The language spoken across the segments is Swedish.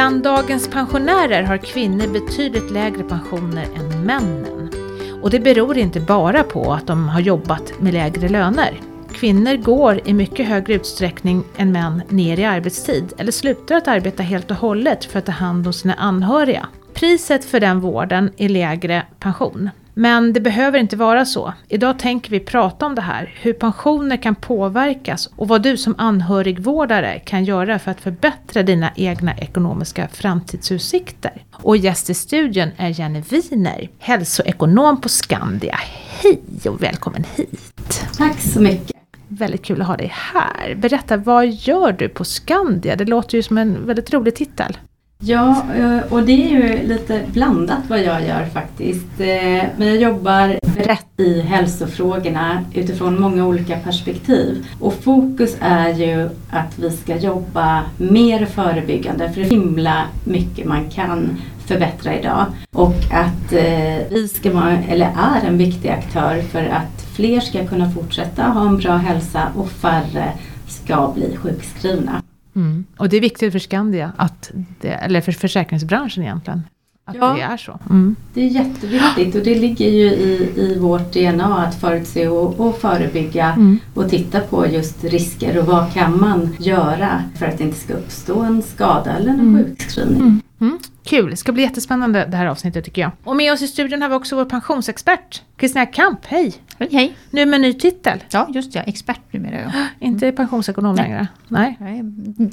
Bland dagens pensionärer har kvinnor betydligt lägre pensioner än männen. Och det beror inte bara på att de har jobbat med lägre löner. Kvinnor går i mycket högre utsträckning än män ner i arbetstid eller slutar att arbeta helt och hållet för att ta hand om sina anhöriga. Priset för den vården är lägre pension. Men det behöver inte vara så. Idag tänker vi prata om det här, hur pensioner kan påverkas och vad du som anhörigvårdare kan göra för att förbättra dina egna ekonomiska framtidsutsikter. Och gäst i studion är Jenny Wiener, hälsoekonom på Skandia. Hej och välkommen hit! Tack så mycket! Väldigt kul att ha dig här. Berätta, vad gör du på Skandia? Det låter ju som en väldigt rolig titel. Ja, eh, och det är ju lite blandat vad jag gör faktiskt. Eh, men jag jobbar brett i hälsofrågorna utifrån många olika perspektiv. Och fokus är ju att vi ska jobba mer förebyggande för det är himla mycket man kan förbättra idag. Och att eh, vi ska vara, eller är en viktig aktör för att fler ska kunna fortsätta ha en bra hälsa och färre ska bli sjukskrivna. Mm. Och det är viktigt för Skandia, att det, eller för försäkringsbranschen egentligen, att ja, det är så. Mm. Det är jätteviktigt och det ligger ju i, i vårt DNA att förutse och, och förebygga mm. och titta på just risker och vad kan man göra för att det inte ska uppstå en skada eller en mm. sjukskrivning. Mm. Mm. Kul, det ska bli jättespännande det här avsnittet tycker jag. Och med oss i studion har vi också vår pensionsexpert, Kristina Kamp. Hej! Hej, hej! Nu med ny titel. Ja, just ja, expert numera. Ja. Inte pensionsekonom Nej. längre? Nej. Nej.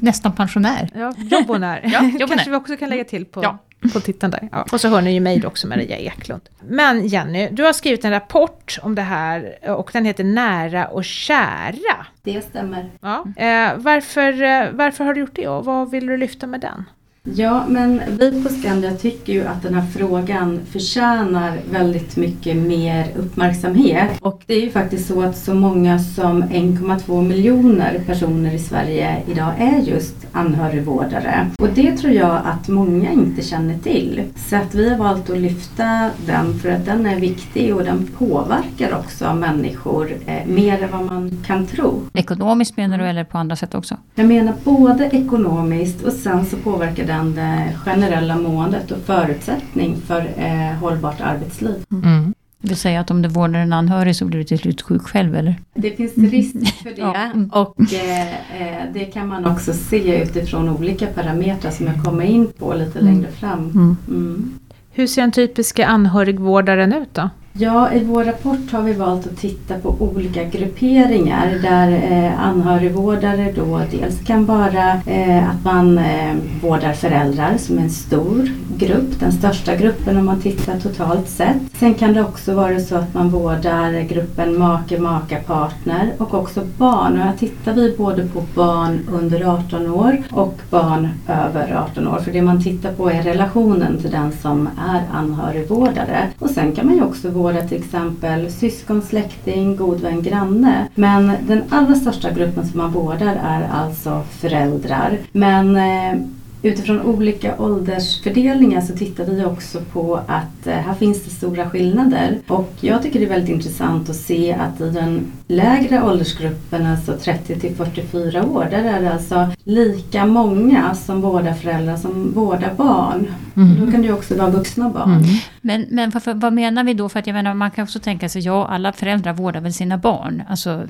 Nästan pensionär. Ja, jobbonär. ja, jobbonär. kanske vi också kan lägga till på, ja. på titeln där. Ja. Och så hör ni ju mig också, Maria Eklund. Men Jenny, du har skrivit en rapport om det här och den heter Nära och kära. Det stämmer. Ja. Eh, varför, eh, varför har du gjort det och vad vill du lyfta med den? Ja, men vi på Skandia tycker ju att den här frågan förtjänar väldigt mycket mer uppmärksamhet. Och det är ju faktiskt så att så många som 1,2 miljoner personer i Sverige idag är just anhörigvårdare. Och det tror jag att många inte känner till. Så att vi har valt att lyfta den för att den är viktig och den påverkar också människor eh, mer än vad man kan tro. Ekonomiskt menar du eller på andra sätt också? Jag menar både ekonomiskt och sen så påverkar den det generella måendet och förutsättning för eh, hållbart arbetsliv. Mm. Det vill säga att om du vårdar en anhörig så blir du till slut sjuk själv eller? Det finns risk för det ja. och eh, det kan man också se utifrån olika parametrar som jag kommer in på lite mm. längre fram. Mm. mm. Hur ser en typisk anhörigvårdaren ut då? Ja, i vår rapport har vi valt att titta på olika grupperingar där eh, anhörigvårdare då dels kan vara eh, att man eh, vårdar föräldrar som är en stor grupp, den största gruppen om man tittar totalt sett. Sen kan det också vara så att man vårdar gruppen make, maka, partner och också barn. Och här tittar vi både på barn under 18 år och barn över 18 år. För det man tittar på är relationen till den som är anhörigvårdare. Och sen kan man ju också vårda till exempel syskon, släkting, god vän, granne. Men den allra största gruppen som man vårdar är alltså föräldrar. Men eh, Utifrån olika åldersfördelningar så tittar vi också på att eh, här finns det stora skillnader. Och jag tycker det är väldigt intressant att se att i den lägre åldersgruppen, alltså 30 till 44 år, där är det alltså lika många som vårdar föräldrar som vårdar barn. Mm. Då kan det ju också vara vuxna barn. Mm. Men, men för, för, vad menar vi då? För att jag menar, man kan också tänka sig, ja alla föräldrar vårdar väl sina barn. Alltså,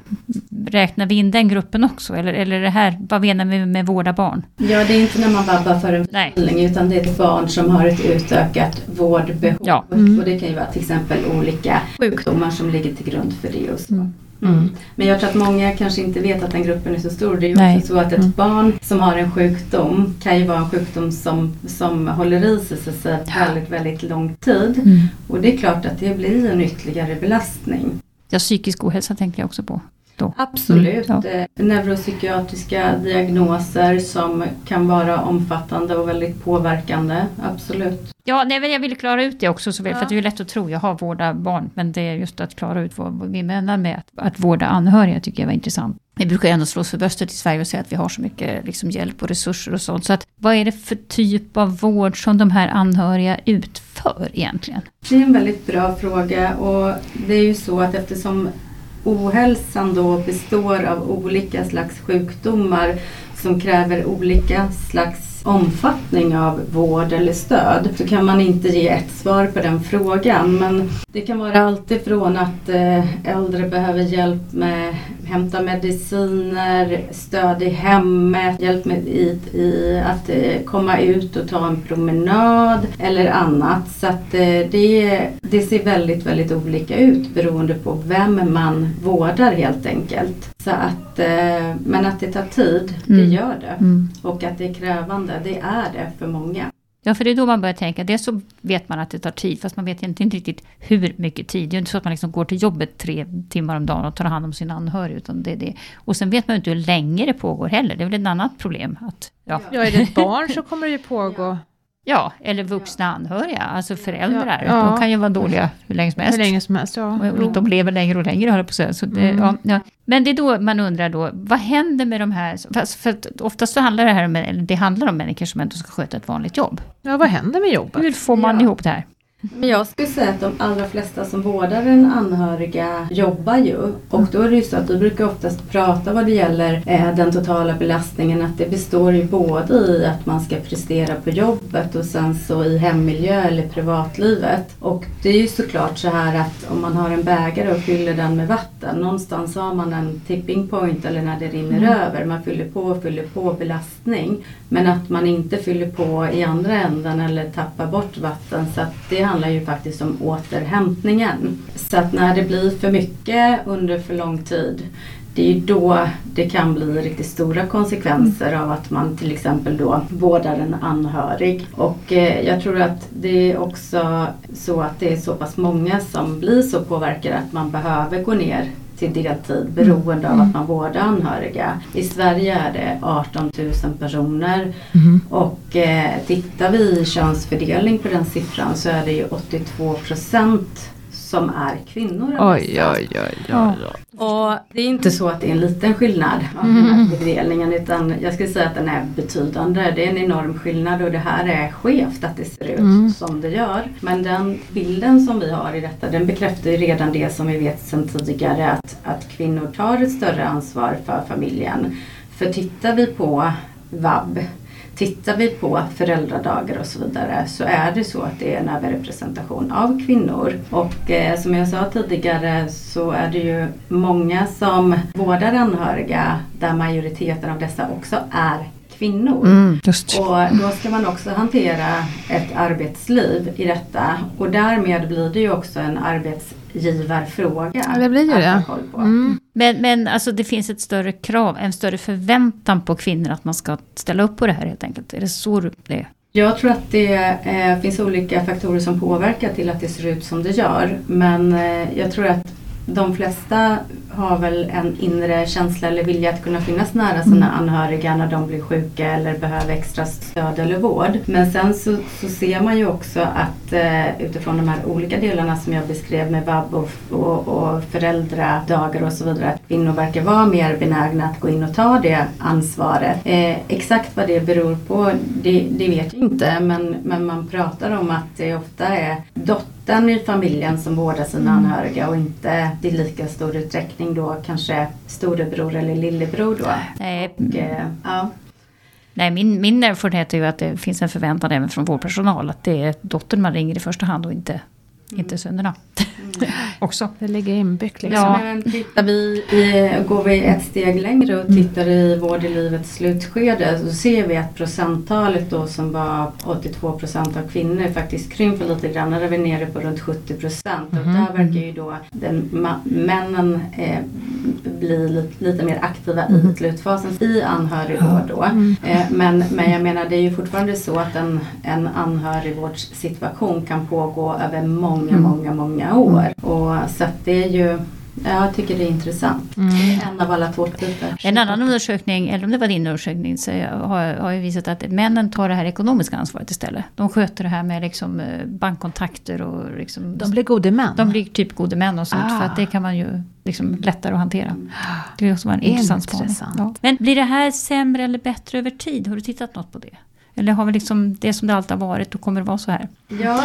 räknar vi in den gruppen också? Eller, eller det här, vad menar vi med vårda barn? Ja, det är inte när man vabbar för en föräldraning utan det är ett barn som har ett utökat vårdbehov. Ja. Mm. Och det kan ju vara till exempel olika sjukdomar som ligger till grund för det. Och så. Mm. Mm. Men jag tror att många kanske inte vet att den gruppen är så stor. Det är ju Nej. också så att ett mm. barn som har en sjukdom kan ju vara en sjukdom som, som håller i sig så säga, väldigt, väldigt lång tid. Mm. Och det är klart att det blir en ytterligare belastning. Ja, psykisk ohälsa tänker jag också på. Då. Absolut. Mm, ja. Eh, neuropsykiatriska diagnoser som kan vara omfattande och väldigt påverkande. Absolut. Ja, nej, jag vill klara ut det också så väl, ja. för det är lätt att tro, jag har vårdat barn, men det är just att klara ut vad vi menar med att, att vårda anhöriga tycker jag var intressant. Vi brukar ändå slå oss för bröstet i Sverige och säga att vi har så mycket liksom, hjälp och resurser och sånt. Så att, vad är det för typ av vård som de här anhöriga utför egentligen? Det är en väldigt bra fråga och det är ju så att eftersom ohälsan då består av olika slags sjukdomar som kräver olika slags viss omfattning av vård eller stöd så kan man inte ge ett svar på den frågan. Men det kan vara allt ifrån att eh, äldre behöver hjälp med att hämta mediciner, stöd i hemmet, hjälp med i, i att eh, komma ut och ta en promenad eller annat. Så att det, det ser väldigt, väldigt olika ut beroende på vem man vårdar helt enkelt. Så att, men att det tar tid, det mm. gör det. Mm. Och att det är krävande, det är det för många. Ja, för det är då man börjar tänka, det så vet man att det tar tid, fast man vet inte riktigt hur mycket tid. Det är inte så att man liksom går till jobbet tre timmar om dagen och tar hand om sina anhöriga. Utan det är det. Och sen vet man inte hur länge det pågår heller, det är väl ett annat problem. Att, ja. ja, är det ett barn så kommer det ju pågå Ja, eller vuxna anhöriga, alltså föräldrar. Ja, De kan ju vara dåliga hur länge som helst. Hur länge som helst ja. Och de lever längre och längre, höll på så, så det, mm. ja, Men det är då man undrar då, vad händer med de här... För, för oftast så handlar det här om, det handlar om människor som ändå ska sköta ett vanligt jobb. Ja, vad händer med jobbet? Hur får man ihop det här? Men jag skulle säga att de allra flesta som vårdar en anhöriga jobbar ju. Och då är det ju så att vi brukar oftast prata vad det gäller eh, den totala belastningen att det består ju både i att man ska prestera på jobbet och sen så i hemmiljö eller privatlivet. Och det är ju såklart så här att om man har en bägare och fyller den med vatten, någonstans har man en tipping point eller när det rinner mm. över. Man fyller på och fyller på belastning. Men att man inte fyller på i andra änden eller tappar bort vatten. Så att det handlar ju faktiskt om återhämtningen. Så att när det blir för mycket under för lång tid det är ju då det kan bli riktigt stora konsekvenser av att man till exempel då vårdar en anhörig. Och eh, jag tror att det är också så att det är så pass många som blir så påverkade att man behöver gå ner till deltid beroende mm. av att man vårdar anhöriga. I Sverige är det 18 000 personer mm. och eh, tittar vi i könsfördelning på den siffran så är det ju 82 procent som är kvinnor. Oj, oj, oj, oj, Och det är inte så att det är en liten skillnad av mm. den här fördelningen utan jag skulle säga att den är betydande. Det är en enorm skillnad och det här är skevt att det ser ut mm. som det gör. Men den bilden som vi har i detta den bekräftar ju redan det som vi vet sedan tidigare att, att kvinnor tar ett större ansvar för familjen. För tittar vi på vab Tittar vi på föräldradagar och så vidare så är det så att det är en överrepresentation av kvinnor. Och eh, som jag sa tidigare så är det ju många som vårdar anhöriga där majoriteten av dessa också är kvinnor. Mm, och då ska man också hantera ett arbetsliv i detta och därmed blir det ju också en arbetsgivarfråga. Ja, det blir ju det. Mm. Men, men alltså det finns ett större krav, en större förväntan på kvinnor att man ska ställa upp på det här helt enkelt. Är det så det är? Jag tror att det eh, finns olika faktorer som påverkar till att det ser ut som det gör. Men eh, jag tror att de flesta har väl en inre känsla eller vilja att kunna finnas nära sina mm. anhöriga när de blir sjuka eller behöver extra stöd eller vård. Men sen så, så ser man ju också att eh, utifrån de här olika delarna som jag beskrev med vab och, och, och föräldradagar och så vidare att kvinnor verkar vara mer benägna att gå in och ta det ansvaret. Eh, exakt vad det beror på det, det vet jag inte men, men man pratar om att det ofta är dottern i familjen som vårdar sina mm. anhöriga och inte i lika stor utsträckning utsträckning då kanske storebror eller lillebror då. Nej. Och, eh, ja. Nej, min, min erfarenhet är ju att det finns en förväntan även från vår personal att det är dottern man ringer i första hand och inte Mm. Inte sönerna. Mm. Också. Det ligger inbyggt liksom. Ja. Men tittar vi i, går vi ett steg längre och mm. tittar i vård i livets slutskede så ser vi att procenttalet då som var 82 procent av kvinnor faktiskt krymper lite grann. Där är vi nere på runt 70 procent. Mm. Och där verkar ju då den, männen eh, bli lite, lite, mer aktiva mm. i slutfasen i anhörigvård då. Mm. Eh, men, men jag menar det är ju fortfarande så att en, en anhörigvårdssituation kan pågå över många många, mm. många, många år. Och, så att det är ju jag tycker det är intressant. Mm. En av alla tårtbitar. En annan undersökning, eller om det var din undersökning, så har, har ju visat att männen tar det här ekonomiska ansvaret istället. De sköter det här med liksom eh, bankkontakter och liksom, De blir gode män? De blir typ gode män och sånt. Ah. För att det kan man ju liksom lättare att hantera. Det är också en intressant spaning. Ja. Men blir det här sämre eller bättre över tid? Har du tittat något på det? Eller har vi liksom det som det alltid har varit och kommer det vara så här? Ja,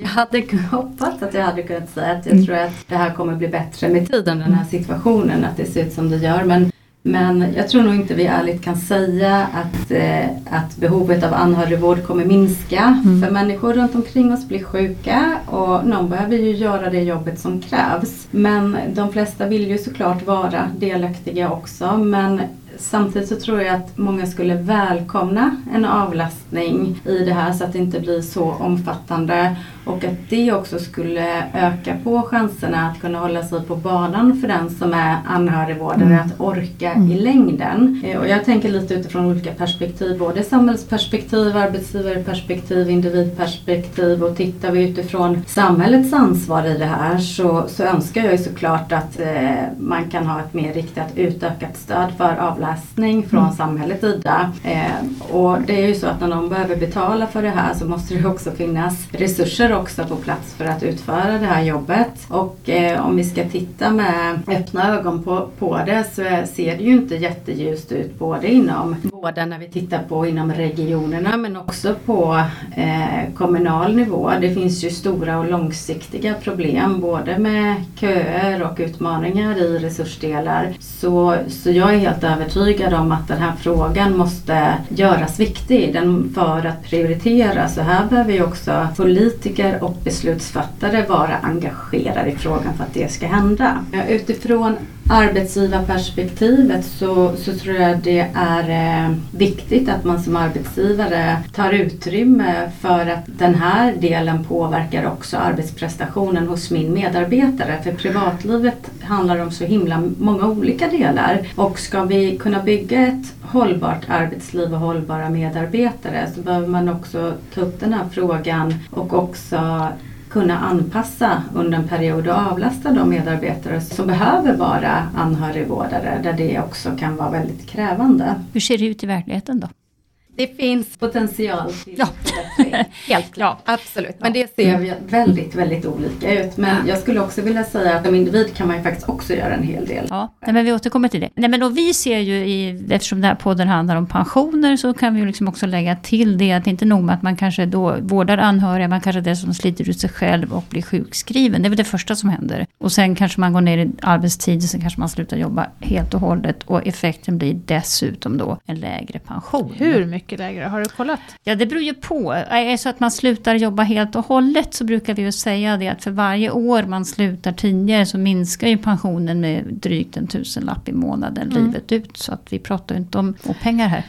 jag hade hoppats att jag hade kunnat säga att jag mm. tror att det här kommer bli bättre med tiden, den här situationen, att det ser ut som det gör. Men Men jag tror nog inte vi ärligt kan säga att, eh, att behovet av anhörigvård kommer minska. Mm. För människor runt omkring oss blir sjuka och någon behöver ju göra det jobbet som krävs. Men de flesta vill ju såklart vara delaktiga också. Men Samtidigt så tror jag att många skulle välkomna en avlastning i det här så att det inte blir så omfattande och att det också skulle öka på chanserna att kunna hålla sig på banan för den som är anhörigvårdare mm. att orka mm. i längden. Eh, och jag tänker lite utifrån olika perspektiv, både samhällsperspektiv, arbetsgivarperspektiv, individperspektiv och tittar vi utifrån samhällets ansvar i det här så, så önskar jag ju såklart att eh, man kan ha ett mer riktat utökat stöd för avlastning från mm. samhällets sida. Eh, och det är ju så att när någon behöver betala för det här så måste det också finnas resurser också på plats för att utföra det här jobbet. Och eh, om vi ska titta med öppna ögon på, på det så eh, ser det ju inte jätteljust ut både inom vården när vi tittar på inom regionerna men också på eh, kommunal nivå. Det finns ju stora och långsiktiga problem både med köer och utmaningar i resursdelar. Så, så jag är helt övertygad om att den här frågan måste göras viktig den för att prioritera. Så här behöver ju också politiker politiker och beslutsfattare vara engagerade i frågan för att det ska hända. Utifrån arbetsgivarperspektivet så, så tror jag det är eh, viktigt att man som arbetsgivare tar utrymme för att den här delen påverkar också arbetsprestationen hos min medarbetare. För privatlivet handlar om så himla många olika delar och ska vi kunna bygga ett hållbart arbetsliv och hållbara medarbetare så behöver man också ta upp den här frågan och också kunna anpassa under en period och avlasta de medarbetare som behöver vara anhörigvårdare där det också kan vara väldigt krävande. Hur ser det ut i verkligheten då? Det finns potential till ja. Helt klart. Ja. Absolut. Men det ser vi väldigt, väldigt olika ut. Men jag skulle också vilja säga att som individ kan man ju faktiskt också göra en hel del. Ja, Nej, men vi återkommer till det. Nej, men då vi ser ju, i, eftersom den här podden handlar om pensioner, så kan vi ju liksom också lägga till det att det inte är nog med att man kanske då vårdar anhöriga, man kanske dessutom sliter ut sig själv och blir sjukskriven. Det är väl det första som händer. Och sen kanske man går ner i arbetstid, sen kanske man slutar jobba helt och hållet. Och effekten blir dessutom då en lägre pension. Hur mycket? Mycket lägre? Har du kollat? Ja, det beror ju på. Är det så att man slutar jobba helt och hållet så brukar vi ju säga det att för varje år man slutar tidigare så minskar ju pensionen med drygt en tusenlapp i månaden mm. livet ut. Så att vi pratar ju inte om pengar här.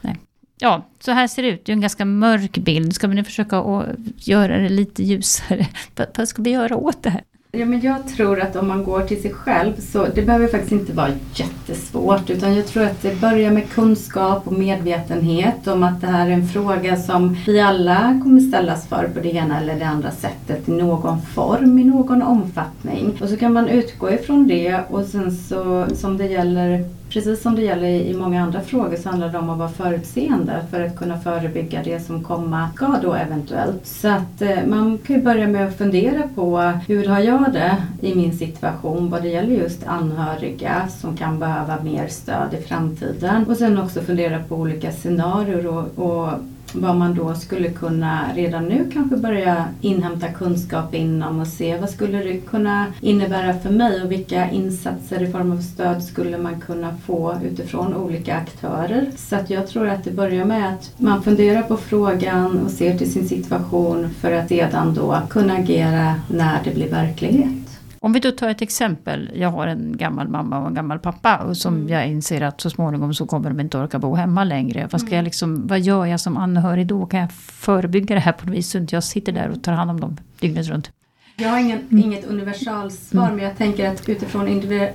Nej. Ja, så här ser det ut. Det är en ganska mörk bild. Ska vi nu försöka att göra det lite ljusare? Vad ska vi göra åt det här? Ja, men jag tror att om man går till sig själv så det behöver faktiskt inte vara jättesvårt utan jag tror att det börjar med kunskap och medvetenhet om att det här är en fråga som vi alla kommer ställas för på det ena eller det andra sättet i någon form, i någon omfattning. Och så kan man utgå ifrån det och sen så som det gäller Precis som det gäller i många andra frågor så handlar det om att vara förutseende för att kunna förebygga det som komma ska då eventuellt. Så att eh, man kan ju börja med att fundera på hur har jag det i min situation vad det gäller just anhöriga som kan behöva mer stöd i framtiden. Och sen också fundera på olika scenarier och, och vad man då skulle kunna redan nu kanske börja inhämta kunskap inom och se vad skulle det kunna innebära för mig och vilka insatser i form av stöd skulle man kunna få utifrån olika aktörer. Så att jag tror att det börjar med att man funderar på frågan och ser till sin situation för att sedan då kunna agera när det blir verklighet. Om vi då tar ett exempel. Jag har en gammal mamma och en gammal pappa. Och som mm. jag inser att så småningom så kommer de inte orka bo hemma längre. Vad, ska mm. jag liksom, vad gör jag som anhörig då? Kan jag förebygga det här på något vis? Så inte jag sitter där och tar hand om dem dygnet runt. Jag har ingen, mm. inget universalsvar mm. men jag tänker att utifrån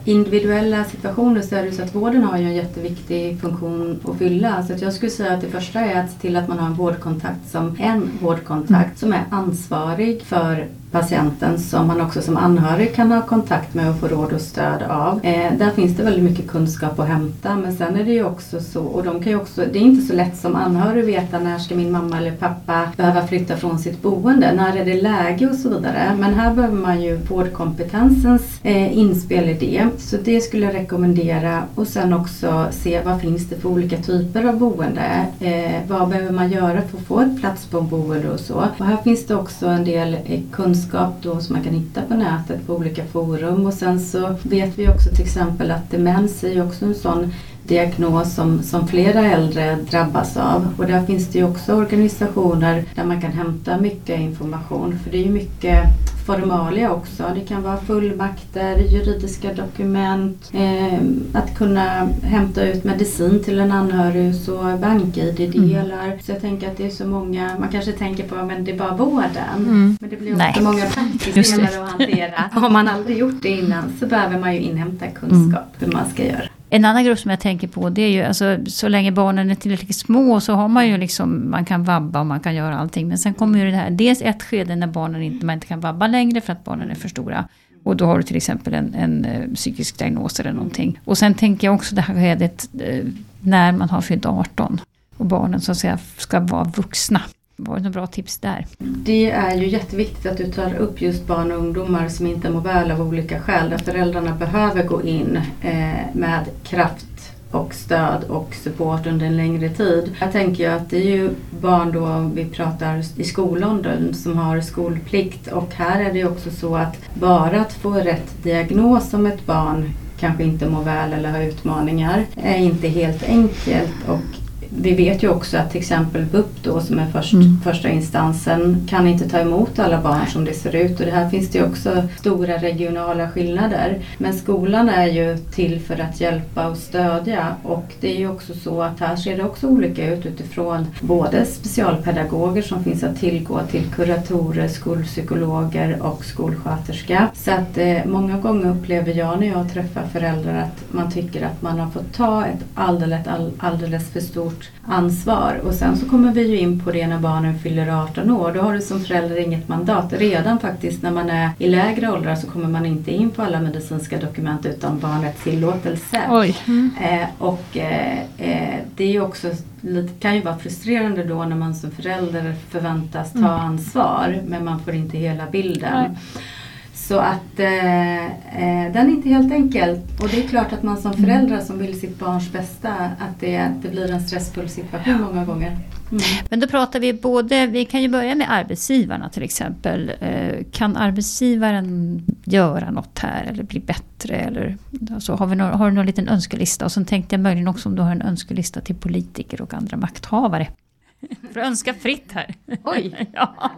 individuella situationer så är det så att vården har ju en jätteviktig funktion att fylla. Så att jag skulle säga att det första är att se till att man har en vårdkontakt som en vårdkontakt mm. som är ansvarig för patienten som man också som anhörig kan ha kontakt med och få råd och stöd av. Eh, där finns det väldigt mycket kunskap att hämta men sen är det ju också så, och de kan ju också, det är inte så lätt som anhörig att veta när ska min mamma eller pappa behöva flytta från sitt boende, när är det läge och så vidare. Men här behöver man ju vårdkompetensens eh, inspel i det. Så det skulle jag rekommendera och sen också se vad finns det för olika typer av boende. Eh, vad behöver man göra för att få ett plats på boende och så. Och här finns det också en del eh, kunskap kunskap då som man kan hitta på nätet på olika forum. Och sen så vet vi också till exempel att demens är ju också en sån diagnos som, som flera äldre drabbas av. Och där finns det ju också organisationer där man kan hämta mycket information. För det är ju mycket formalia också. Det kan vara fullmakter, juridiska dokument, eh, att kunna hämta ut medicin till en anhörig och bank-id-delar. Mm. Så jag tänker att det är så många, man kanske tänker på att det är bara vården. Mm. Men det blir också Nej. många praktiska delar att hantera. Har man aldrig gjort det innan så behöver man ju inhämta kunskap mm. hur man ska göra. En annan grupp som jag tänker på det är ju alltså så länge barnen är tillräckligt små så har man ju liksom man kan vabba och man kan göra allting. Men sen kommer ju det här dels ett skede när barnen inte, man inte kan vabba längre för att barnen är för stora. Och då har du till exempel en, en, eh, psykisk diagnos eller någonting. Och sen tänker jag också det här skedet eh, när man har fyllt 18 och barnen så att säga ska vara vuxna. Var det några bra tips där? Det är ju jätteviktigt att du tar upp just barn och ungdomar som inte mår väl av olika skäl. Där föräldrarna behöver gå in eh, med kraft och stöd och support under en längre tid. Jag tänker att det är ju barn då vi pratar i skolåldern som har skolplikt och här är det också så att bara att få rätt diagnos som ett barn kanske inte mår väl eller har utmaningar är inte helt enkelt och vi vet ju också att till exempel BUP då som är först, mm. första instansen kan inte ta emot alla barn som det ser ut och det här finns det ju också stora regionala skillnader. Men skolan är ju till för att hjälpa och stödja och det är ju också så att här ser det också olika ut utifrån både specialpedagoger som finns att tillgå till kuratorer, skolpsykologer och skolsköterska. Så att eh, många gånger upplever jag när jag träffar föräldrar att man tycker att man har fått ta ett alldeles, alldeles för stort stort ansvar. Och sen så kommer vi ju in på det när barnen fyller 18 år. Då har du som förälder inget mandat. Redan faktiskt när man är i lägre åldrar så kommer man inte in på alla medicinska dokument utan barnets tillåtelse. Mm. Eh, och eh, eh, det är ju också lite, kan ju vara frustrerande då när man som förälder förväntas ta mm. ansvar men man får inte hela bilden. Nej. Så att eh, eh, den är inte helt enkel. Och det är klart att man som mm. förälder som vill sitt barns bästa, att det, det blir en stressfull situation många gånger. Mm. Men då pratar vi både, vi kan ju börja med arbetsgivarna till exempel. Eh, kan arbetsgivaren göra något här eller bli bättre? Eller, alltså, har, vi någon, har du någon liten önskelista? Och sen tänkte jag möjligen också om du har en önskelista till politiker och andra makthavare. För att önska fritt här. Oj, ja.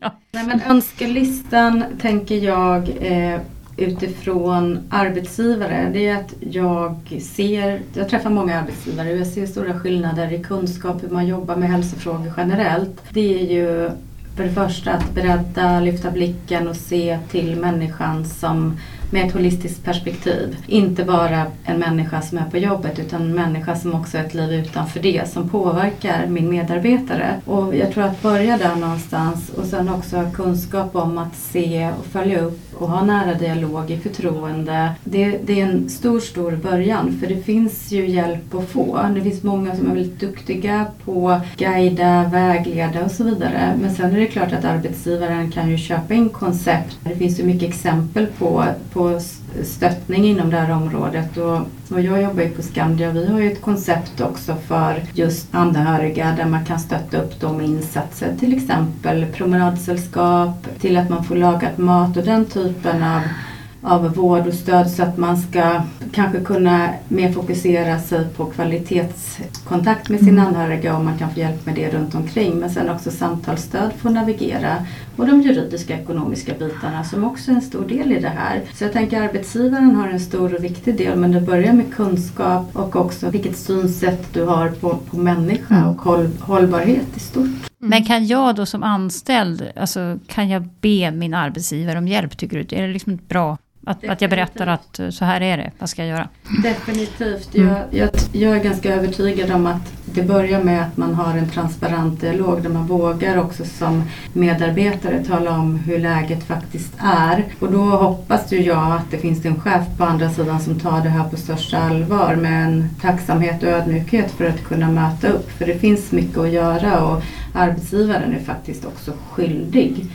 ja. Nej, men önskelistan tänker jag eh, utifrån arbetsgivare. Det är att jag ser, jag träffar många arbetsgivare och jag ser stora skillnader i kunskap hur man jobbar med hälsofrågor generellt. Det är ju för det första att bredda, lyfta blicken och se till människan som med ett holistiskt perspektiv. Inte bara en människa som är på jobbet utan en människa som också har ett liv utanför det som påverkar min medarbetare. Och jag tror att börja där någonstans och sen också ha kunskap om att se och följa upp och ha nära dialog i förtroende. Det, det, är en stor, stor början för det finns ju hjälp att få. Det finns många som är väldigt duktiga på att guida, vägleda och så vidare. Men sen är det klart att arbetsgivaren kan ju köpa in koncept. Det finns ju mycket exempel på, på stöttning inom det här området. Och, och jag jobbar ju på Skandia vi har ju ett koncept också för just anhöriga där man kan stötta upp dem med insatser. Till exempel promenadsällskap, till att man får lagat mat och den typen av av vård och stöd så att man ska kanske kunna mer fokusera sig på kvalitetskontakt med sin mm. anhöriga och man kan få hjälp med det runt omkring. Men sen också samtalsstöd för att navigera och de juridiska ekonomiska bitarna som också är en stor del i det här. Så jag tänker arbetsgivaren har en stor och viktig del men det börjar med kunskap och också vilket synsätt du har på, på människa mm. och håll, hållbarhet i stort. Men kan jag då som anställd, alltså, kan jag be min arbetsgivare om hjälp tycker du? Är det liksom ett bra att, att jag berättar att eh, så här är det, vad ska jag göra? Definitivt. Mm. Jag, jag, jag, är ganska övertygad om att det börjar med att man har en transparent dialog där man vågar också som medarbetare tala om hur läget faktiskt är. Och då hoppas ju jag att det finns en chef på andra sidan som tar det här på största allvar med en tacksamhet och ödmjukhet för att kunna möta upp. För det finns mycket att göra och arbetsgivaren är faktiskt också skyldig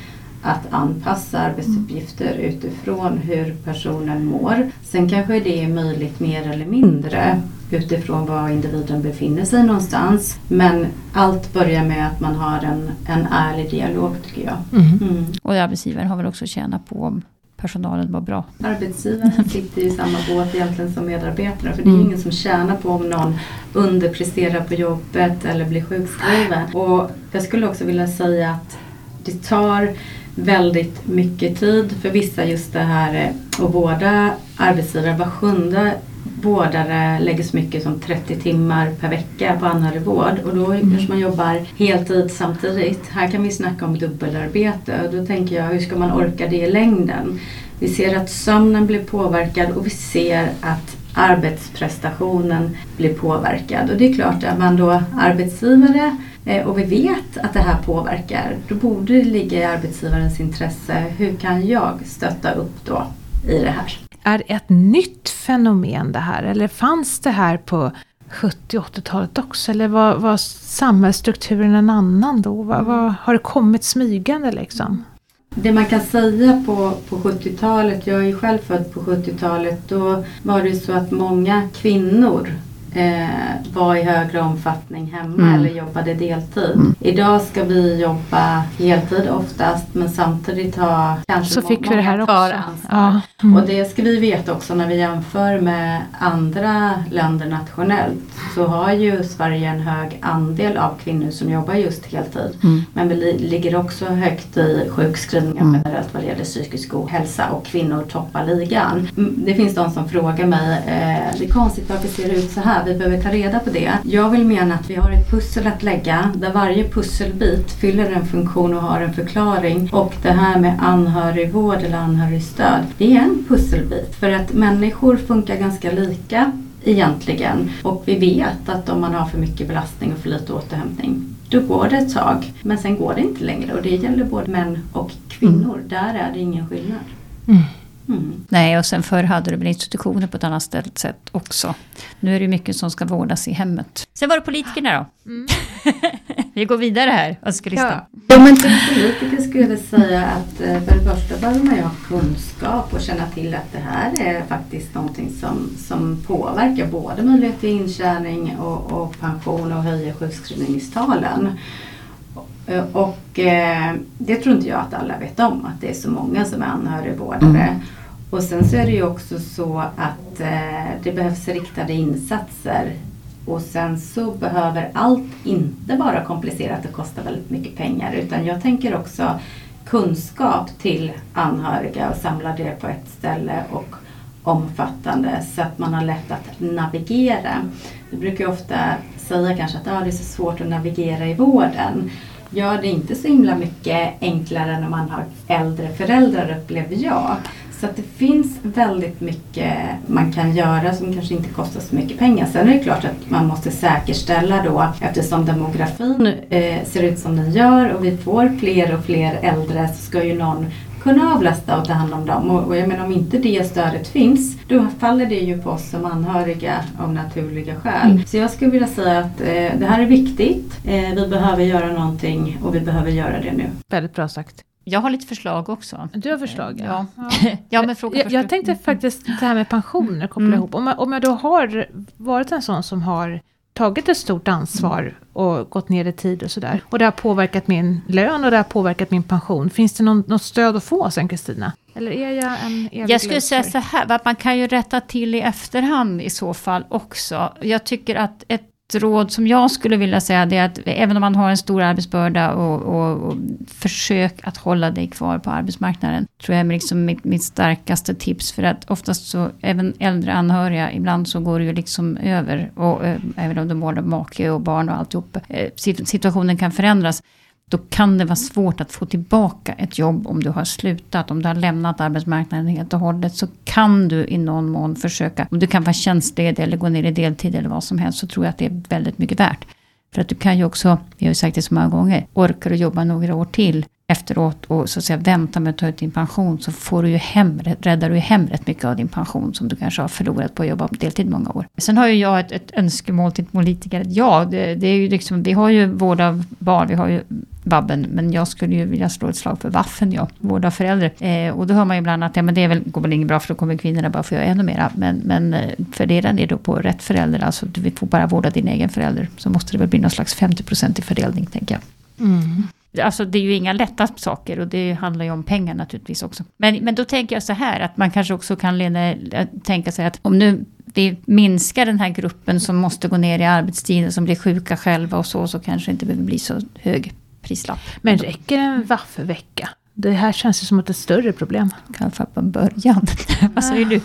att anpassa arbetsuppgifter utifrån hur personen mår. Sen kanske det är möjligt mer eller mindre utifrån var individen befinner sig någonstans. Men allt börjar med att man har en, en ärlig dialog tycker jag. Mm. Mm. Och arbetsgivaren har väl också tjänat på om personalen var bra. Arbetsgivaren sitter i samma båt egentligen som medarbetarna. För det är mm. ingen som tjänar på om någon underpresterar på jobbet eller blir sjukskriven. Och jag skulle också vilja säga att det tar väldigt mycket tid för vissa just det här eh, att vårda arbetsgivare. Var sjunde vårdare lägger så mycket som 30 timmar per vecka på anhörigvård och då mm. kanske man jobbar heltid samtidigt. Här kan vi snacka om dubbelarbete och då tänker jag hur ska man orka det i längden? Vi ser att sömnen blir påverkad och vi ser att arbetsprestationen blir påverkad och det är klart att man då arbetsgivare och vi vet att det här påverkar, då borde det ligga i arbetsgivarens intresse. Hur kan jag stötta upp då i det här? är ett nytt fenomen det här? Eller fanns det här på 70-80-talet också? Eller var, var samhällsstrukturen en annan då? Var, var, har det kommit smygande liksom? Det man kan säga på, på 70-talet, jag är själv född på 70-talet, då var det så att många kvinnor eh, var i högre omfattning hemma mm. eller jobbade deltid. Mm. Idag ska vi jobba heltid oftast men samtidigt ha kanske Så fick vi det här också. Ja. Mm. Och det ska vi veta också när vi jämför med andra länder nationellt så har ju Sverige en hög andel av kvinnor som jobbar just heltid. Mm. Men vi ligger också högt i sjukskrivningar mm. generellt vad det gäller psykisk ohälsa och kvinnor toppar ligan. Mm, det finns de som frågar mig, eh, det är konstigt varför ser det ut så här? Vi behöver ta reda på det. Jag vill mena att vi har ett pussel att lägga där varje pusselbit fyller en funktion och har en förklaring. Och det här med anhörigvård eller anhörigstöd, det är en pusselbit. För att människor funkar ganska lika egentligen. Och vi vet att om man har för mycket belastning och för lite återhämtning då går det ett tag. Men sen går det inte längre och det gäller både män och kvinnor. Mm. Där är det ingen skillnad. Mm. Mm. Nej, och sen förr hade du väl institutioner på ett annat sätt också. Nu är det mycket som ska vårdas i hemmet. Sen var det politikerna då. Mm. Vi går vidare här, önskelistan. Ja. ja, men som politiker skulle jag säga att eh, för det första behöver man ju ha kunskap och känna till att det här är faktiskt någonting som, som påverkar både möjlighet till intjäning och, och pension och höjer sjukskrivningstalen. Eh, och eh, det tror inte jag att alla vet om, att det är så många som är anhörigvårdare. Mm. Och sen så är det ju också så att eh, det behövs riktade insatser. Och sen så behöver allt inte vara komplicerat och kosta väldigt mycket pengar utan jag tänker också kunskap till anhöriga och samla det på ett ställe och omfattande så att man har lätt att navigera. Vi brukar ofta säga kanske att ah, det är så svårt att navigera i vården gör det inte så himla mycket enklare när man har äldre föräldrar upplever jag. Så att det finns väldigt mycket man kan göra som kanske inte kostar så mycket pengar. Sen är det klart att man måste säkerställa då eftersom demografin eh, ser ut som den gör och vi får fler och fler äldre så ska ju någon kunna avlasta och ta hand om dem. Och, och jag menar om inte det stödet finns då faller det ju på oss som anhöriga av naturliga skäl. Mm. Så jag skulle vilja säga att eh, det här är viktigt. Eh, vi behöver göra någonting och vi behöver göra det nu. Väldigt bra sagt. Jag har lite förslag också. Du har förslag? Ja. ja. ja men fråga jag, jag tänkte faktiskt det här med pensioner koppla mm. ihop. Om jag, om jag då har varit en sån som har tagit ett stort ansvar och gått ner i tid och sådär. Och det har påverkat min lön och det har påverkat min pension. Finns det någon, något stöd att få sen Kristina? Eller är jag en evig Jag skulle säga så här, att man kan ju rätta till i efterhand i så fall också. Jag tycker att ett råd som jag skulle vilja säga det är att även om man har en stor arbetsbörda och, och, och försök att hålla dig kvar på arbetsmarknaden. Tror jag är liksom mitt, mitt starkaste tips för att oftast så även äldre anhöriga ibland så går det ju liksom över och eh, även om de vårdar make och barn och alltihop. Eh, situationen kan förändras då kan det vara svårt att få tillbaka ett jobb om du har slutat. Om du har lämnat arbetsmarknaden helt och hållet så kan du i någon mån försöka, om du kan vara tjänstledig eller gå ner i deltid eller vad som helst, så tror jag att det är väldigt mycket värt. För att du kan ju också, vi har ju sagt det så många gånger, orkar du jobba några år till efteråt och så att säga vänta med att ta ut din pension så får du ju hem, räddar du ju hem rätt mycket av din pension som du kanske har förlorat på att jobba deltid många år. Sen har ju jag ett, ett önskemål till politiker. Ja, det, det, är ju liksom, vi har ju vård av barn, vi har ju vabben, men jag skulle ju vilja slå ett slag för vaffen, ja, vårda förälder. Eh, och då hör man ju ibland att ja, men det är väl, går väl inget bra för då kommer kvinnorna bara få göra ännu mera. Men, men eh, för det är då på rätt förälder, alltså du får bara vårda din egen förälder, så måste det väl bli någon slags 50% i fördelning, tänker jag. Mm. Alltså det är ju inga lätta saker och det handlar ju om pengar naturligtvis också. Men, men då tänker jag så här att man kanske också kan lena, tänka sig att om nu vi minskar den här gruppen som måste gå ner i arbetstiden, som blir sjuka själva och så, så kanske det inte behöver bli så hög prislapp. Men räcker en vecka? Det här känns ju som ett större problem. Kanske på början. Vad säger du?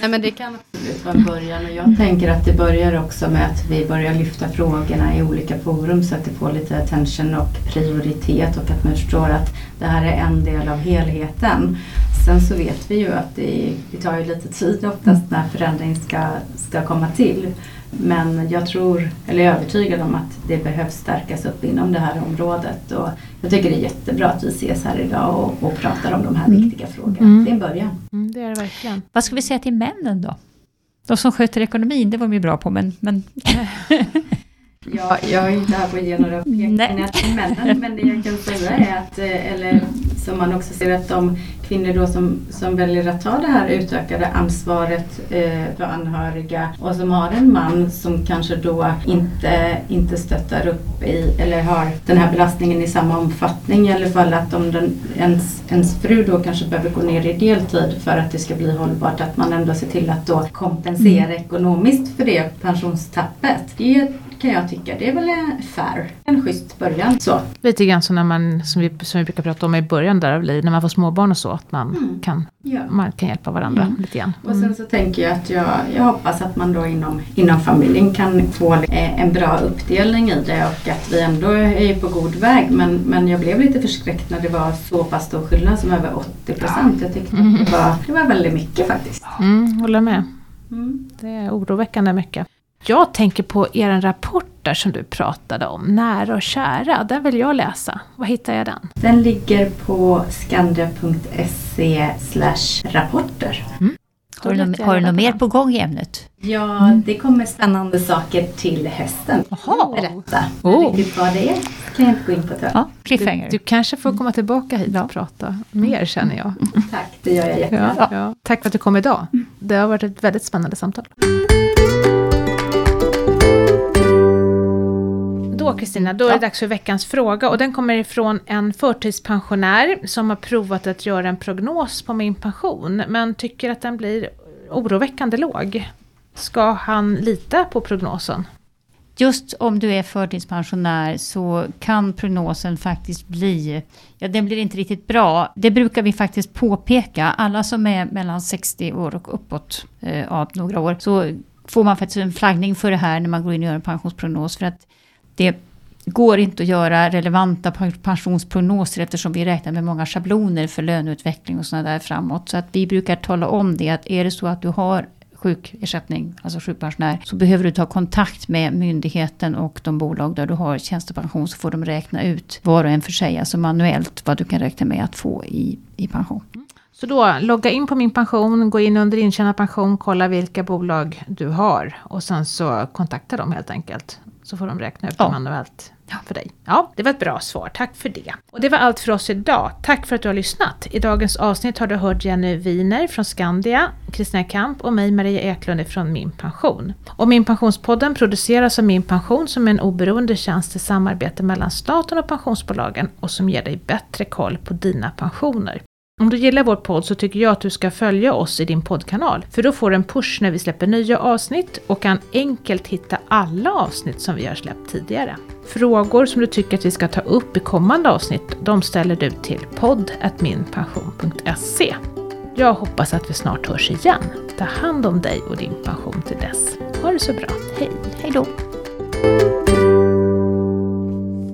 Nej, men det kan absolut vara en början och jag tänker att det börjar också med att vi börjar lyfta frågorna i olika forum så att det får lite attention och prioritet och att man förstår att det här är en del av helheten. Sen så vet vi ju att det, det tar ju lite tid oftast när förändring ska, ska komma till. Men jag tror, eller är övertygad om att det behövs stärkas upp inom det här området. Och jag tycker det är jättebra att vi ses här idag och, och pratar om de här mm. viktiga frågorna. Mm. Det är en början. Mm, det är det verkligen. Vad ska vi säga till männen då? De som sköter ekonomin, det var de ju bra på, men... men Ja, jag är inte här för att ge några pekpinnar till männen men det jag kan säga är att, eh, eller som man också ser att de kvinnor då som, som väljer att ta det här utökade ansvaret eh, för anhöriga och som har en man som kanske då inte, inte stöttar upp i eller har den här belastningen i samma omfattning i alla fall att om den, ens, ens fru då kanske behöver gå ner i deltid för att det ska bli hållbart att man ändå ser till att då kompensera mm. ekonomiskt för det pensionstappet. Det kan jag tycka. Det är väl en fair, en schysst början. Så. Lite grann så när man, som vi, som vi brukar prata om i början där av livet, när man får småbarn och så, att man, mm. kan, ja. man kan hjälpa varandra mm. lite grann. Mm. Och sen så tänker jag att jag, jag hoppas att man då inom, inom familjen kan få eh, en bra uppdelning i det och att vi ändå är på god väg. Men, men jag blev lite förskräckt när det var så pass stor skillnad som över 80 procent. Jag tyckte att det var, det var väldigt mycket faktiskt. Mm, håller med. Mm. Det är oroväckande mycket. Jag tänker på er rapport där som du pratade om, Nära och kära. Den vill jag läsa. Var hittar jag den? Den ligger på skandia.se rapporter. Mm. Har du, något, har du något mer på gång i ämnet? Ja, mm. det kommer spännande saker till hösten. Jaha! Berätta. Oh. Riktigt vad det är kan jag inte gå in på. Ja, du, du, kanske får komma tillbaka hit och prata mer känner jag. Tack, det gör jag jättegärna. Ja, ja. Tack för att du kom idag. Det har varit ett väldigt spännande samtal. Då Kristina, då är det dags för veckans fråga och den kommer ifrån en förtidspensionär som har provat att göra en prognos på min pension men tycker att den blir oroväckande låg. Ska han lita på prognosen? Just om du är förtidspensionär så kan prognosen faktiskt bli, ja den blir inte riktigt bra. Det brukar vi faktiskt påpeka. Alla som är mellan 60 år och uppåt eh, av några år så får man faktiskt en flaggning för det här när man går in och gör en pensionsprognos. För att det går inte att göra relevanta pensionsprognoser eftersom vi räknar med många schabloner för löneutveckling och sådana där framåt. Så att vi brukar tala om det att är det så att du har sjukersättning, alltså sjukpensionär, så behöver du ta kontakt med myndigheten och de bolag där du har tjänstepension så får de räkna ut var och en för sig, alltså manuellt vad du kan räkna med att få i, i pension. Så då, logga in på min pension, gå in under intjänad pension, kolla vilka bolag du har och sen så kontakta dem helt enkelt. Så får de räkna ut ja. det manuellt för dig. Ja, det var ett bra svar. Tack för det. Och det var allt för oss idag. Tack för att du har lyssnat. I dagens avsnitt har du hört Jenny Wiener från Skandia, Kristina Kamp och mig Maria Eklund från Min Pension. Och Min Pensionspodden produceras av Min Pension som är en oberoende tjänst i samarbete mellan staten och pensionsbolagen och som ger dig bättre koll på dina pensioner. Om du gillar vår podd så tycker jag att du ska följa oss i din poddkanal, för då får du en push när vi släpper nya avsnitt och kan enkelt hitta alla avsnitt som vi har släppt tidigare. Frågor som du tycker att vi ska ta upp i kommande avsnitt, de ställer du till podd.minpension.se. Jag hoppas att vi snart hörs igen. Ta hand om dig och din pension till dess. Ha det så bra. Hej! Hej då!